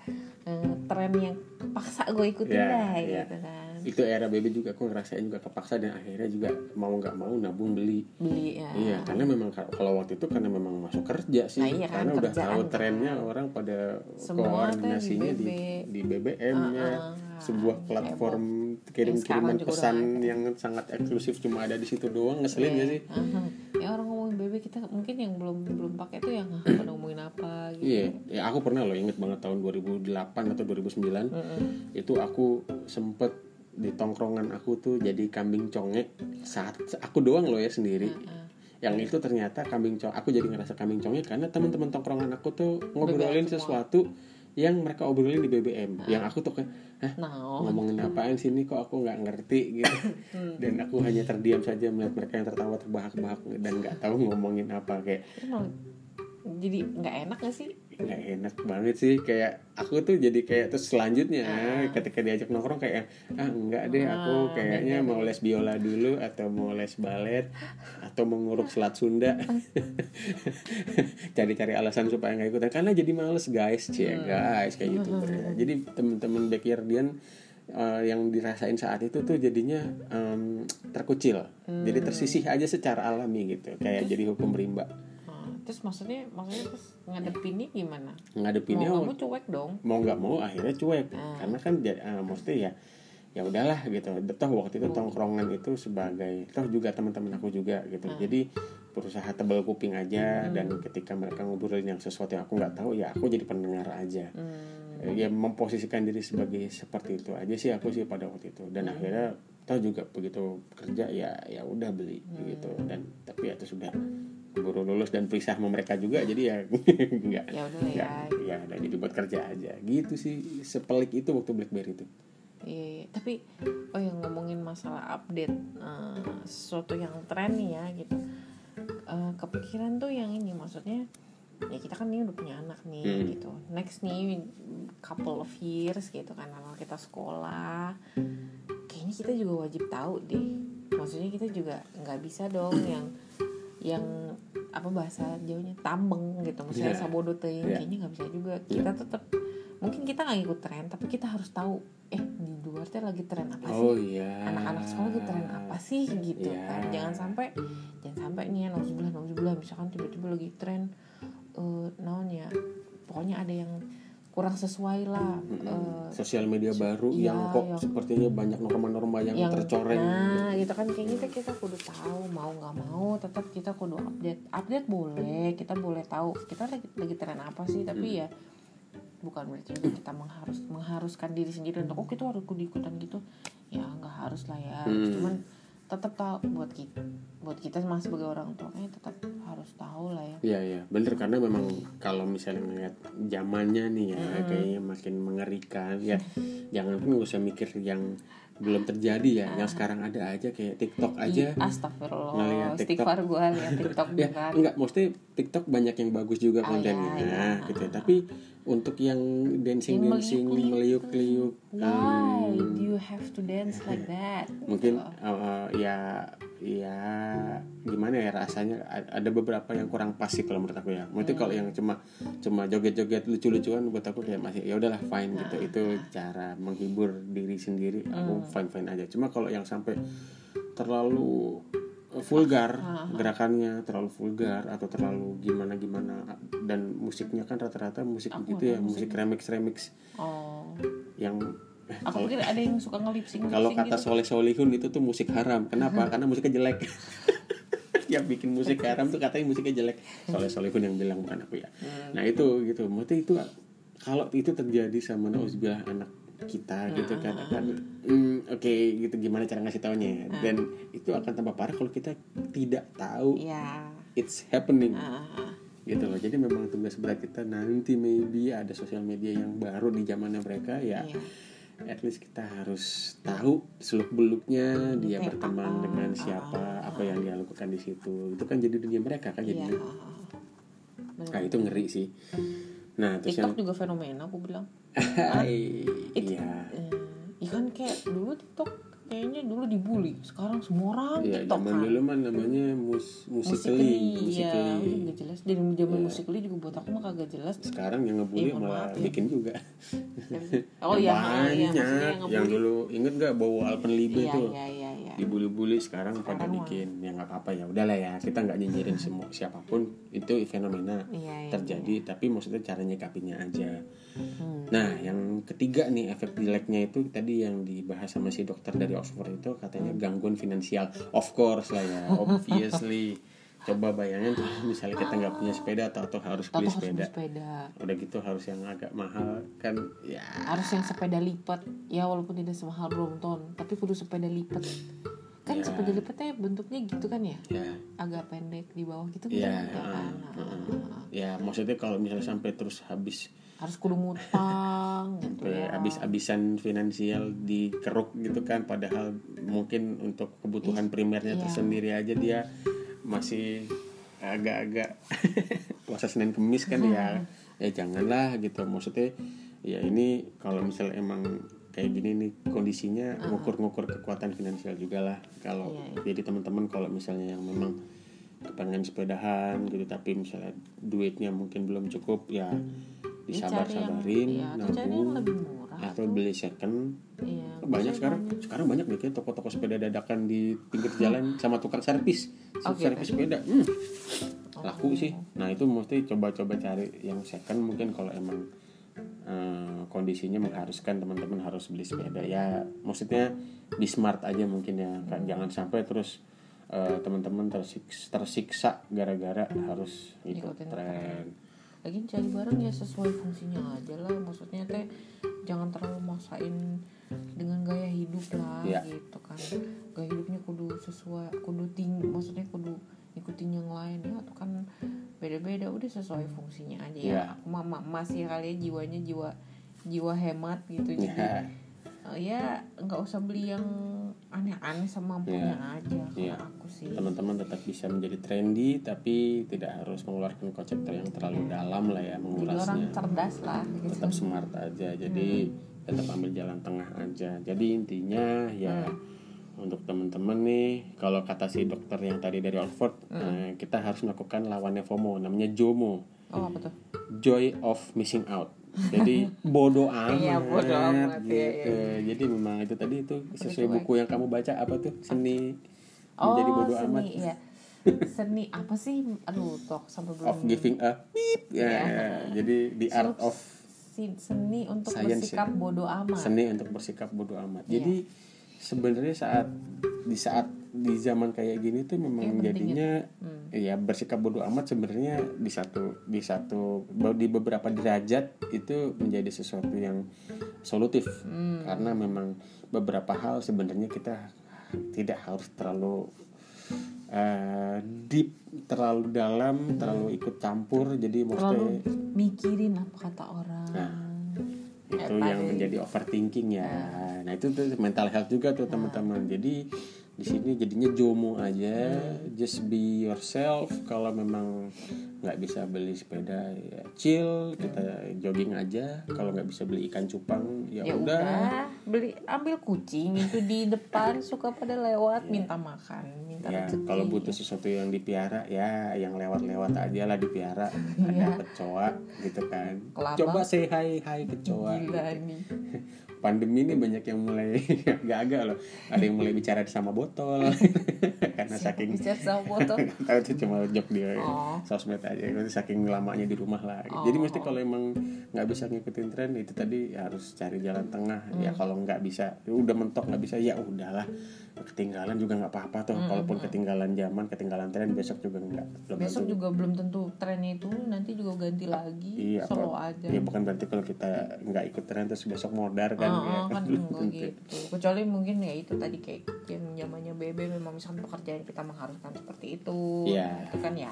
[SPEAKER 2] eh, tren yang paksa gue ikutin
[SPEAKER 1] Ya,
[SPEAKER 2] dah
[SPEAKER 1] ya.
[SPEAKER 2] gitu kan
[SPEAKER 1] itu era BB juga aku ngerasain juga kepaksa dan akhirnya juga mau nggak mau nabung beli
[SPEAKER 2] beli ya
[SPEAKER 1] Iya, karena memang ka- kalau waktu itu karena memang masuk kerja sih,
[SPEAKER 2] Nah, iya kan,
[SPEAKER 1] karena udah tahu
[SPEAKER 2] kan.
[SPEAKER 1] trennya orang pada
[SPEAKER 2] Semua teh
[SPEAKER 1] koordinasinya
[SPEAKER 2] di
[SPEAKER 1] di,
[SPEAKER 2] BB.
[SPEAKER 1] di BBM-nya,
[SPEAKER 2] Ah, ah,
[SPEAKER 1] sebuah
[SPEAKER 2] heboh.
[SPEAKER 1] platform kirim-kiriman pesan yang sangat eksklusif cuma ada di situ doang, ngeselin gak sih?
[SPEAKER 2] Aha. ya orang ngomongin BB kita mungkin yang belum belum pakai tuh yang ah, pada ngomongin apa gitu
[SPEAKER 1] Iya, ya aku pernah loh inget banget tahun 2008 atau 2009
[SPEAKER 2] Mm-mm.
[SPEAKER 1] itu aku sempet di tongkrongan aku tuh jadi kambing conge saat aku doang loh ya sendiri.
[SPEAKER 2] Ah,
[SPEAKER 1] yang itu ternyata kambing cong aku jadi ngerasa kambing congnya karena teman-teman tongkrongan aku tuh ngobrolin sesuatu yang mereka obrolin di BBM yang aku tuh kayak hah
[SPEAKER 2] nah
[SPEAKER 1] ngomongin apaan sini kok aku nggak ngerti? gitu. Dan aku hanya terdiam saja melihat mereka yang tertawa terbahak-bahak dan nggak tahu ngomongin apa kayak
[SPEAKER 2] jadi nggak enak gak sih
[SPEAKER 1] nggak enak banget sih kayak aku tuh jadi kayak terus selanjutnya
[SPEAKER 2] Ah.
[SPEAKER 1] ketika diajak nongkrong kayak ah enggak deh aku
[SPEAKER 2] Ah,
[SPEAKER 1] kayaknya mau les biola dulu atau mau les balet atau mau nguruk selat Sunda. Cari-cari alasan supaya nggak ikutan karena jadi males guys. Cie
[SPEAKER 2] Hmm.
[SPEAKER 1] guys kayak youtuber ya jadi temen-temen backyardian eh, yang dirasain saat itu tuh jadinya em, terkucil. Jadi
[SPEAKER 2] Hmm.
[SPEAKER 1] tersisih aja secara alami gitu kayak jadi hukum rimba
[SPEAKER 2] terus maksudnya maksudnya terus ngadepinnya gimana?
[SPEAKER 1] Ngadepinnya
[SPEAKER 2] mau kamu cuek dong.
[SPEAKER 1] Mau nggak mau akhirnya cuek.
[SPEAKER 2] Ah.
[SPEAKER 1] karena kan ah, maksudnya ya ya udahlah gitu. Toh waktu itu tongkrongan itu sebagai toh juga teman-teman aku juga gitu. Jadi berusaha tebal kuping aja dan ketika mereka ngobrolin yang sesuatu yang aku nggak tahu ya aku jadi pendengar aja.
[SPEAKER 2] Hmm.
[SPEAKER 1] ya memposisikan diri sebagai seperti itu aja sih aku sih pada waktu itu. Dan akhirnya toh juga begitu kerja ya ya udah beli gitu. Dan tapi ya itu sudah keburu lulus dan pisah sama mereka juga jadi ya enggak
[SPEAKER 2] Ya ya.
[SPEAKER 1] ya udah jadi buat kerja aja gitu sih sepelik itu waktu BlackBerry itu
[SPEAKER 2] Iya, iya. tapi oh yang ngomongin masalah update eh, sesuatu yang tren nih ya gitu. Eh, kepikiran tuh yang ini maksudnya ya kita kan ini udah punya anak nih
[SPEAKER 1] Hmm.
[SPEAKER 2] gitu. Next nih couple of years gitu kan kalau kita sekolah kayaknya kita juga wajib tahu deh. Maksudnya kita juga nggak bisa dong yang yang apa bahasa jauhnya tambeng gitu. Misalnya
[SPEAKER 1] Iya.
[SPEAKER 2] sabodo teuing
[SPEAKER 1] Iya.
[SPEAKER 2] kayaknya nggak bisa juga. Kita tetap mungkin kita nggak ikut tren tapi kita harus tahu eh di luar teh lagi tren apa sih?
[SPEAKER 1] Oh iya.
[SPEAKER 2] Anak-anak sekolah lagi tren apa sih? Gitu
[SPEAKER 1] Iya.
[SPEAKER 2] kan. Jangan sampai jangan sampai nih ya nauzubillah nauzubillah misalkan tiba-tiba lagi tren eh naon ya pokoknya ada yang kurang sesuai lah eh,
[SPEAKER 1] sosial media baru
[SPEAKER 2] Iya,
[SPEAKER 1] yang kok
[SPEAKER 2] yang-
[SPEAKER 1] sepertinya banyak norma-norma yang,
[SPEAKER 2] yang
[SPEAKER 1] tercoreng.
[SPEAKER 2] nah gitu kan kayak gitu kita kudu tahu mau nggak mau tetap kita kudu update. Update boleh kita boleh tahu. Kita lagi lagi tren apa sih? Tapi ya bukan berarti kita mengharus mengharuskan diri sendiri untuk oh kita harus kudu ikutan gitu. Ya nggak harus lah ya.
[SPEAKER 1] Hmm.
[SPEAKER 2] cuman tetap tahu buat kita buat kita masih sebagai orang tuanya tetap harus tahu lah ya.
[SPEAKER 1] Iya iya. Bener karena memang kalau misalnya ngeliat zamannya nih ya kayaknya makin mengerikan ya. Jangan pun nggak usah mikir yang belum terjadi ya yang sekarang ada aja kayak TikTok aja
[SPEAKER 2] astagfirullah
[SPEAKER 1] ngeliat TikTok.
[SPEAKER 2] gue lihat tiktok
[SPEAKER 1] ya enggak maksudnya TikTok banyak yang bagus juga
[SPEAKER 2] Ah,
[SPEAKER 1] kontennya
[SPEAKER 2] iya, iya.
[SPEAKER 1] gitu ya. tapi untuk yang dancing dancing
[SPEAKER 2] meliuk-liuk.
[SPEAKER 1] meliuk-liuk
[SPEAKER 2] why
[SPEAKER 1] hmm,
[SPEAKER 2] do you have to dance like that
[SPEAKER 1] mungkin
[SPEAKER 2] Gitu.
[SPEAKER 1] uh, ya ya gimana ya rasanya? Ada beberapa yang kurang pas sih kalau menurut aku ya. Mungkin kalau yang cuma cuma joget-joget lucu-lucuan buat aku kayak masih ya udahlah fine gitu. Itu cara menghibur diri sendiri. Aku fine fine aja. Cuma kalau yang sampai terlalu vulgar gerakannya terlalu vulgar atau terlalu gimana gimana dan musiknya kan rata-rata musik begitu ya musik. remix remix
[SPEAKER 2] oh.
[SPEAKER 1] yang
[SPEAKER 2] aku pikir ada yang suka ngelipsing
[SPEAKER 1] kalau kata
[SPEAKER 2] gitu.
[SPEAKER 1] soleh solihun itu tuh musik haram. Kenapa? Karena musiknya jelek. Yang bikin musik haram tuh katanya musiknya jelek. Soleh solihun yang bilang bukan aku ya. Nah itu gitu. Maksudnya itu kalau itu terjadi sama nauzubillah anak kita gitu kan akan hmm, oke gitu. Gimana cara ngasih taunya? Ya? dan itu akan tambah parah kalau kita tidak tahu
[SPEAKER 2] ya
[SPEAKER 1] it's happening.
[SPEAKER 2] Ah.
[SPEAKER 1] gitu loh. Jadi memang tugas berat kita nanti maybe ada sosial media yang baru di zamannya mereka ya.
[SPEAKER 2] Iya.
[SPEAKER 1] At least kita harus tahu seluk beluknya dia berteman
[SPEAKER 2] apa,
[SPEAKER 1] dengan siapa apa yang dia lakukan di situ. Itu kan jadi dunia mereka kan
[SPEAKER 2] Iya.
[SPEAKER 1] jadi nah itu ngeri sih. Nah terus yang
[SPEAKER 2] TikTok juga fenomena aku bilang.
[SPEAKER 1] Iya.
[SPEAKER 2] eh, ya kan kayak dulu TikTok kayaknya dulu dibully sekarang semua orang
[SPEAKER 1] Iya,
[SPEAKER 2] TikTok
[SPEAKER 1] zaman
[SPEAKER 2] kan
[SPEAKER 1] dulu mah namanya mus
[SPEAKER 2] Musikly,
[SPEAKER 1] musikali,
[SPEAKER 2] iya, dari zaman musikly juga buat aku mah kagak jelas
[SPEAKER 1] Sekarang yang ngebully
[SPEAKER 2] mohon
[SPEAKER 1] malah
[SPEAKER 2] ya.
[SPEAKER 1] bikin juga.
[SPEAKER 2] oh
[SPEAKER 1] Yang
[SPEAKER 2] iya iya
[SPEAKER 1] banyak.
[SPEAKER 2] maksudnya yang
[SPEAKER 1] yang
[SPEAKER 2] ngebully
[SPEAKER 1] dulu inget gak bawa Alpenlibe
[SPEAKER 2] iya
[SPEAKER 1] tuh?
[SPEAKER 2] iya iya iya.
[SPEAKER 1] Dibully-bully sekarang pada
[SPEAKER 2] Sekarang mah.
[SPEAKER 1] bikin. Ya nggak apa-apa ya udahlah ya. Kita nggak nyinyirin semua siapa pun itu fenomena
[SPEAKER 2] Iya, iya,
[SPEAKER 1] terjadi. Tapi maksudnya cara nyikapinya aja.
[SPEAKER 2] Hmm.
[SPEAKER 1] nah yang ketiga nih efek jeleknya itu tadi yang dibahas sama si dokter dari Oxford itu katanya gangguan finansial. Of course lah ya obviously coba bayangin tuh misalnya kita nggak punya sepeda atau, atau harus beli
[SPEAKER 2] harus
[SPEAKER 1] sepeda.
[SPEAKER 2] sepeda.
[SPEAKER 1] Udah gitu harus yang agak mahal kan ya.
[SPEAKER 2] Harus yang sepeda lipat. Ya walaupun tidak semahal Brompton tapi kudu sepeda lipat. Kan
[SPEAKER 1] Ya.
[SPEAKER 2] sepeda lipatnya bentuknya gitu kan ya?
[SPEAKER 1] Ya.
[SPEAKER 2] Agak pendek di bawah gitu kan ya kan
[SPEAKER 1] heeh,
[SPEAKER 2] Nah,
[SPEAKER 1] ya maksudnya kalau misalnya sampai terus habis
[SPEAKER 2] harus kudu ngutang gitu ya.
[SPEAKER 1] habis-habisan finansial dikeruk gitu kan padahal mungkin untuk kebutuhan primernya
[SPEAKER 2] Iya.
[SPEAKER 1] tersendiri aja dia masih agak-agak puasa Senin Kemis kan ya. Ya janganlah gitu. Maksudnya ya ini kalau misalnya emang kayak gini nih kondisinya ngukur-ngukur kekuatan finansial juga lah. Kalau
[SPEAKER 2] Iya,
[SPEAKER 1] jadi teman-teman kalau misalnya yang memang kepengen sepedahan gitu tapi misalnya duitnya mungkin belum cukup ya disabar-sabarin
[SPEAKER 2] iya, atau cari yang
[SPEAKER 1] nabung atau beli second.
[SPEAKER 2] Iya
[SPEAKER 1] banyak sekarang. sekarang banyak nih kayak toko-toko sepeda dadakan di pinggir jalan sama tukang servis.
[SPEAKER 2] Oke,
[SPEAKER 1] servis sepeda hmm, laku sih. Nah itu mesti coba-coba cari yang second mungkin kalau emang eh, kondisinya mengharuskan teman-teman harus beli sepeda. Ya maksudnya di smart aja mungkin ya. Kan jangan sampai terus eh, teman-teman tersiksa, tersiksa gara-gara harus ikut
[SPEAKER 2] Ikutin
[SPEAKER 1] tren
[SPEAKER 2] lagi cari barang ya sesuai fungsinya aja lah. Maksudnya teh jangan terlalu maksain dengan gaya hidup lah
[SPEAKER 1] Iya.
[SPEAKER 2] gitu kan. Gaya hidupnya kudu sesuai kudu tinggi maksudnya kudu ikutin yang lain ya. Tuh kan beda-beda udah sesuai fungsinya aja ya.
[SPEAKER 1] Iya.
[SPEAKER 2] aku mah ma- masih kali ya jiwanya jiwa jiwa hemat gitu. Jadi
[SPEAKER 1] ya
[SPEAKER 2] nggak usah beli yang aneh-aneh semampunya aja kalau
[SPEAKER 1] Iya.
[SPEAKER 2] aku sih.
[SPEAKER 1] Teman-teman tetap bisa menjadi trendy tapi tidak harus mengeluarkan kocek yang terlalu dalam lah ya
[SPEAKER 2] jadi orang cerdas lah gitu.
[SPEAKER 1] Tetap smart aja jadi tetap ambil jalan tengah aja. Jadi intinya ya untuk teman-teman nih kalau kata si dokter yang tadi dari Oxford eh, kita harus melakukan lawannya FOMO namanya JOMO
[SPEAKER 2] oh apa tuh?
[SPEAKER 1] Joy of missing out jadi bodoh amat,
[SPEAKER 2] Iya, bodo amat,
[SPEAKER 1] gitu.
[SPEAKER 2] iya,
[SPEAKER 1] jadi memang itu tadi itu sesuai buku yang kamu baca apa tuh seni
[SPEAKER 2] Oh,
[SPEAKER 1] menjadi bodoh
[SPEAKER 2] seni,
[SPEAKER 1] amat
[SPEAKER 2] ya. Seni apa sih? Aduh, tok sampai belum.
[SPEAKER 1] of giving a beep ya,
[SPEAKER 2] Iya.
[SPEAKER 1] jadi the art of
[SPEAKER 2] seni untuk
[SPEAKER 1] Science,
[SPEAKER 2] bersikap bodoh amat.
[SPEAKER 1] seni untuk bersikap bodoh amat.
[SPEAKER 2] Iya.
[SPEAKER 1] Jadi sebenarnya saat di saat di zaman kayak gini tuh memang
[SPEAKER 2] penting
[SPEAKER 1] jadinya
[SPEAKER 2] Hmm.
[SPEAKER 1] ya bersikap bodoh amat sebenarnya di satu di satu di beberapa derajat itu menjadi sesuatu yang solutif
[SPEAKER 2] Hmm.
[SPEAKER 1] karena memang beberapa hal sebenarnya kita tidak harus terlalu eh, deep terlalu dalam terlalu ikut campur jadi
[SPEAKER 2] Terlalu
[SPEAKER 1] maksudnya
[SPEAKER 2] mikirin apa kata orang.
[SPEAKER 1] Nah, itu yang menjadi overthinking ya. Nah itu tuh mental health juga tuh teman-teman. Jadi di sini jadinya jomo aja, just be yourself. Kalau memang nggak bisa beli sepeda ya chill, kita jogging aja. Kalau nggak bisa beli ikan cupang ya,
[SPEAKER 2] ya
[SPEAKER 1] udah.
[SPEAKER 2] udah beli ambil kucing itu di depan suka pada lewat minta makan minta
[SPEAKER 1] Ya
[SPEAKER 2] rezeki
[SPEAKER 1] kalau butuh sesuatu yang dipiara ya yang lewat-lewat aja lah dipiara.
[SPEAKER 2] Iya.
[SPEAKER 1] Ada kecoa gitu kan.
[SPEAKER 2] Kelabang.
[SPEAKER 1] Coba say hi hi kecoa.
[SPEAKER 2] gila nih
[SPEAKER 1] pandemi ini banyak yang mulai agak-agak loh ada yang mulai bicara sama botol karena saking
[SPEAKER 2] sama foto.
[SPEAKER 1] Tahu itu cuma jok dia
[SPEAKER 2] Oh.
[SPEAKER 1] sosmed aja itu saking lamanya di rumah lah. Jadi mesti kalau emang nggak bisa ngikutin tren itu tadi harus cari jalan tengah. Ya
[SPEAKER 2] Hmm.
[SPEAKER 1] kalau nggak bisa ya udah mentok nggak bisa ya udahlah ketinggalan juga nggak apa-apa tuh
[SPEAKER 2] Hmm,
[SPEAKER 1] kalaupun ketinggalan zaman ketinggalan tren besok juga nggak
[SPEAKER 2] besok
[SPEAKER 1] tentu.
[SPEAKER 2] juga belum tentu trennya itu nanti juga ganti lagi
[SPEAKER 1] Iya,
[SPEAKER 2] slow
[SPEAKER 1] apa-
[SPEAKER 2] aja.
[SPEAKER 1] ya bukan berarti kalau kita nggak ikut tren terus besok modar kan
[SPEAKER 2] Ah,
[SPEAKER 1] ya.
[SPEAKER 2] ah, kan
[SPEAKER 1] belum tentu.
[SPEAKER 2] gitu. Kecuali mungkin ya itu tadi kayak yang zamannya BB memang misalkan pekerjaan kita mengharuskan seperti itu
[SPEAKER 1] Iya.
[SPEAKER 2] itu kan ya.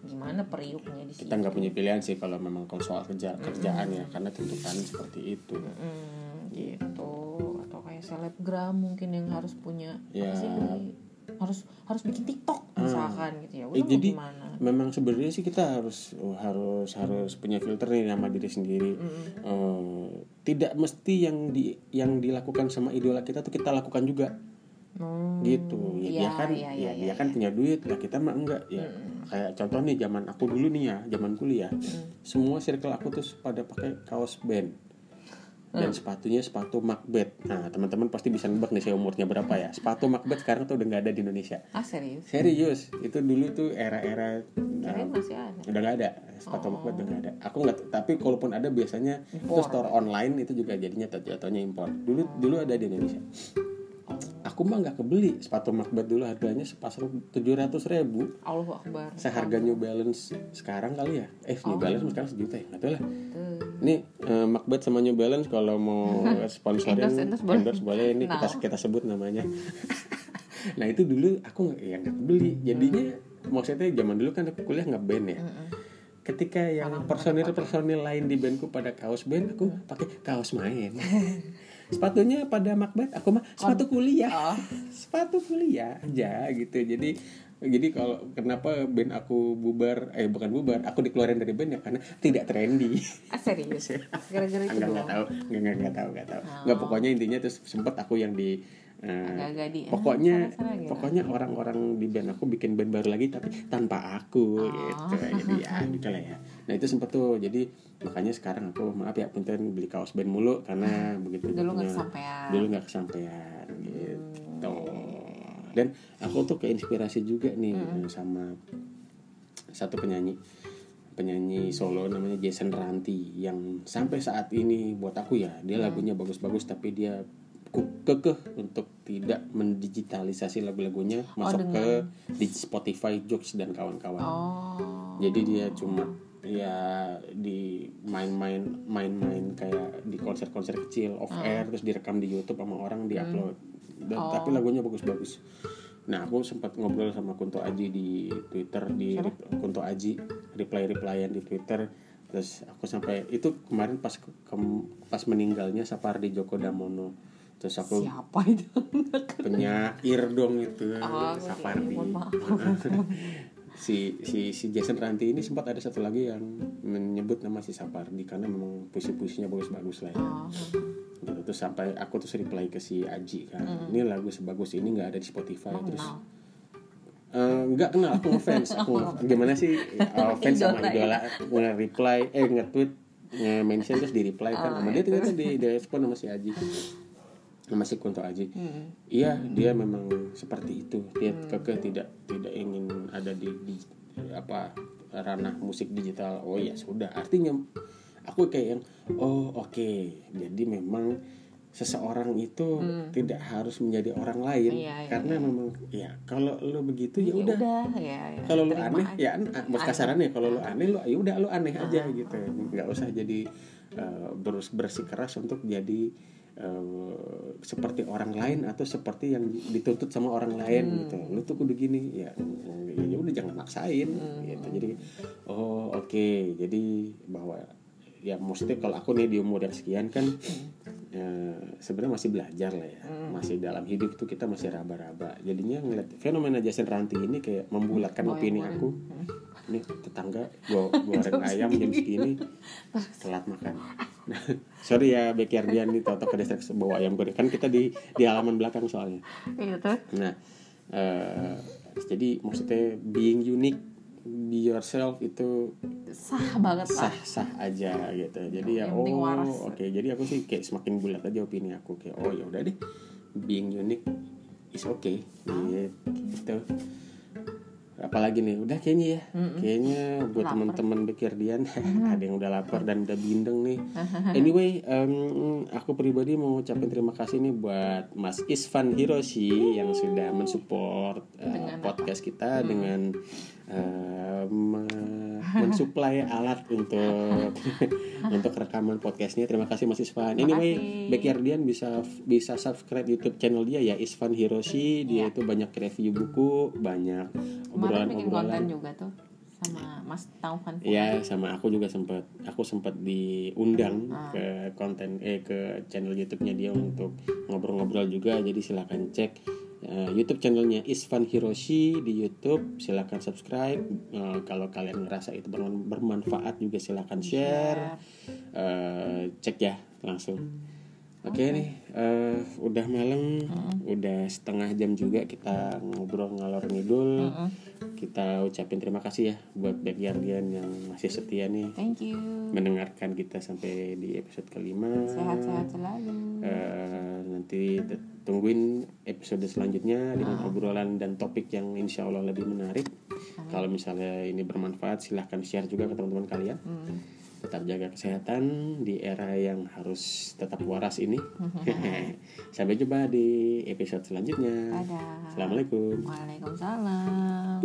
[SPEAKER 2] Gimana periuknya di
[SPEAKER 1] kita nggak punya pilihan sih kalau memang soal kerja kerjaan ya karena tuntutan seperti itu.
[SPEAKER 2] Mm, gitu. atau kayak selebgram mungkin yang harus punya
[SPEAKER 1] Ya.
[SPEAKER 2] apa sih harus harus bikin TikTok misalkan gitu ya. Udah
[SPEAKER 1] Eh, jadi
[SPEAKER 2] gimana?
[SPEAKER 1] memang sebenarnya sih kita harus oh, harus harus punya filter nih sama diri sendiri. Eh, tidak mesti yang di yang dilakukan sama idola kita tuh kita lakukan juga.
[SPEAKER 2] Hmm,
[SPEAKER 1] gitu. Ya dia
[SPEAKER 2] iya,
[SPEAKER 1] kan
[SPEAKER 2] iya,
[SPEAKER 1] ya
[SPEAKER 2] iya,
[SPEAKER 1] dia kan punya duit lah kita mah enggak ya. Kayak contoh nih zaman aku dulu nih ya zaman kuliah. Semua circle aku tuh pada pakai kaos band dan sepatunya sepatu Macbeth. Nah teman-teman pasti bisa nebak nih saya umurnya berapa ya. Sepatu Macbeth sekarang tuh udah nggak ada di Indonesia.
[SPEAKER 2] Ah serius?
[SPEAKER 1] Serius. Itu dulu tuh era-era uh,
[SPEAKER 2] masih ada.
[SPEAKER 1] udah nggak ada. Sepatu Macbeth udah nggak ada. Aku nggak tapi kalaupun ada biasanya itu store online itu juga jadinya jatuhnya impor dulu dulu ada di Indonesia. Aku mah nggak kebeli sepatu Macbeth dulu harganya sepasang tujuh ratus ribu.
[SPEAKER 2] Allah Akbar.
[SPEAKER 1] Seharga New Balance sekarang kali ya? Eh New Balance sekarang sejuta ya? Nggak tahu lah.
[SPEAKER 2] Tuh.
[SPEAKER 1] Ini eh, Macbeth sama New Balance kalau mau sponsorin
[SPEAKER 2] Endorse, endorse boleh.
[SPEAKER 1] endorse boleh. Ini kita
[SPEAKER 2] Nah.
[SPEAKER 1] kita sebut namanya. Nah itu dulu aku nggak ya nggak beli jadinya maksudnya zaman dulu kan aku kuliah nggak band ya. Ketika yang personil personil lain di bandku pada kaos band aku pakai kaos main. Sepatunya pada Macbeth aku mah sepatu kuliah.
[SPEAKER 2] Oh.
[SPEAKER 1] sepatu kuliah aja gitu. Jadi jadi kalau kenapa band aku bubar eh bukan bubar aku dikeluarin dari band ya karena tidak trendy.
[SPEAKER 2] Ah serius? Gara-gara itu doang?
[SPEAKER 1] tahu. Enggak enggak enggak tahu enggak tahu. Enggak pokoknya intinya terus sempet aku yang di
[SPEAKER 2] Agak-agak di- ah,
[SPEAKER 1] pokoknya
[SPEAKER 2] gitu.
[SPEAKER 1] pokoknya orang-orang di band aku bikin band baru lagi tapi tanpa aku
[SPEAKER 2] Oh.
[SPEAKER 1] gitu. Jadi ya gitu lah ya. Nah itu sempet tuh. Jadi makanya sekarang aku maaf ya punten beli kaos band mulu karena begitu
[SPEAKER 2] dulu nggak kesampaian.
[SPEAKER 1] Dulu nggak kesampaian dan aku tuh keinspirasi juga nih sama satu penyanyi penyanyi solo namanya Jason Ranti yang sampai saat ini buat aku ya dia lagunya bagus-bagus tapi dia kekeh untuk tidak mendigitalisasi lagu-lagunya masuk ke di Spotify Jokes dan kawan-kawan.
[SPEAKER 2] Oh.
[SPEAKER 1] Jadi dia cuma ya di main-main main-main kayak di konser-konser kecil off air terus direkam di YouTube sama orang diupload dan tapi lagunya bagus-bagus. Nah aku sempat ngobrol sama Kunto Aji di Twitter di Kunto Aji reply replyan di Twitter. Terus aku sampai itu kemarin pas ke- pas meninggalnya Sapardi Djoko Damono. Terus aku
[SPEAKER 2] siapa itu?
[SPEAKER 1] penyair dong itu
[SPEAKER 2] Oh.
[SPEAKER 1] Sapardi.
[SPEAKER 2] Mohon maaf.
[SPEAKER 1] si si si Jason Ranti ini sempat ada satu lagi yang menyebut nama si Sapardi karena memang puisi-puisinya bagus-bagus lah ya.
[SPEAKER 2] oh.
[SPEAKER 1] Gitu. Terus sampai aku terus reply ke si Aji kan, ini lagu sebagus ini nggak ada di Spotify
[SPEAKER 2] Emang
[SPEAKER 1] terus
[SPEAKER 2] kenal?
[SPEAKER 1] eh, nggak kenal aku ngefans aku gimana sih uh, fans sama
[SPEAKER 2] Idola,
[SPEAKER 1] idola nge-reply eh nge-tweet nge-mention terus di reply kan sama dia ternyata di direspon sama si Aji sama si Kunto Aji. Iya dia memang seperti itu. Dia kekeh tidak tidak ingin ada di, di apa ranah musik digital. Oh ya sudah artinya aku kayak yang oh oke. Jadi memang seseorang itu tidak harus menjadi orang lain.
[SPEAKER 2] Iya, iya,
[SPEAKER 1] karena memang ya kalau lo begitu ya udah.
[SPEAKER 2] udah ya, ya.
[SPEAKER 1] kalau lu
[SPEAKER 2] terima
[SPEAKER 1] aneh
[SPEAKER 2] aja.
[SPEAKER 1] ya an- bos kasarannya kalau lu aneh lu ya udah lu aneh aja gitu. Nggak usah jadi uh, terus bersikeras untuk jadi uh, seperti orang lain atau seperti yang dituntut sama orang lain gitu. Lu tuh kudu gini. Ya ya udah jangan maksain gitu. Jadi oh oke. Jadi bahwa ya maksudnya kalau aku nih di umur yang sekian kan eh, sebenarnya masih belajar lah ya. Masih dalam hidup tuh kita masih raba-raba. Jadinya ngeliat fenomena Jason Ranti ini kayak membulatkan opini aku. Ini tetangga gua goreng ayam jam segini telat makan sorry ya Bekiardian nih toto ke desa bawa ayam goreng kan kita di di halaman belakang soalnya
[SPEAKER 2] Iya tuh.
[SPEAKER 1] Nah, eh, jadi maksudnya being unique, be yourself itu
[SPEAKER 2] Sah banget lah.
[SPEAKER 1] sah-sah aja gitu. Jadi ya oh oke. Jadi aku sih kayak semakin bulat aja opini aku kayak oh ya udah deh, being unique is okay. Gitu. Apalagi nih, udah kayaknya ya. Kayaknya buat teman-teman Bekirdian ada yang udah lapar dan udah bindeng nih. Anyway, em, aku pribadi mau ucapin terima kasih nih buat Mas Isvan Hiroshi yang sudah mensupport eh, podcast kita dengan me- mensuplai alat untuk untuk rekaman podcastnya. Terima kasih Mas Isvan. Anyway. Bekirdian bisa bisa subscribe YouTube channel dia ya Isvan Hiroshi. Dia itu banyak review buku, banyak obrolan-obrolan.
[SPEAKER 2] juga tuh sama Mas Taufan.
[SPEAKER 1] Iya, sama aku juga sempat aku sempat diundang ke konten eh ke channel YouTube-nya dia untuk ngobrol-ngobrol juga. Jadi silakan cek eh, YouTube channelnya Isvan Hiroshi di YouTube. Silakan subscribe. Eh, kalau kalian ngerasa itu berman- bermanfaat juga silakan share. Eh, cek ya langsung. Oke nih, eh, udah malam, udah setengah jam juga kita ngobrol ngalor ngidul. Kita ucapin terima kasih ya buat backyardian yang masih setia nih
[SPEAKER 2] Thank you.
[SPEAKER 1] mendengarkan kita sampai di episode kelima.
[SPEAKER 2] Sehat-sehat selalu.
[SPEAKER 1] Eh, nanti tungguin episode selanjutnya dengan obrolan dan topik yang insya Allah lebih menarik. Kalau misalnya ini bermanfaat, silahkan share juga ke teman-teman kalian. Tetap jaga kesehatan di era yang harus tetap waras ini. Sampai jumpa di episode selanjutnya.
[SPEAKER 2] Dadah.
[SPEAKER 1] Assalamualaikum.
[SPEAKER 2] Waalaikumsalam.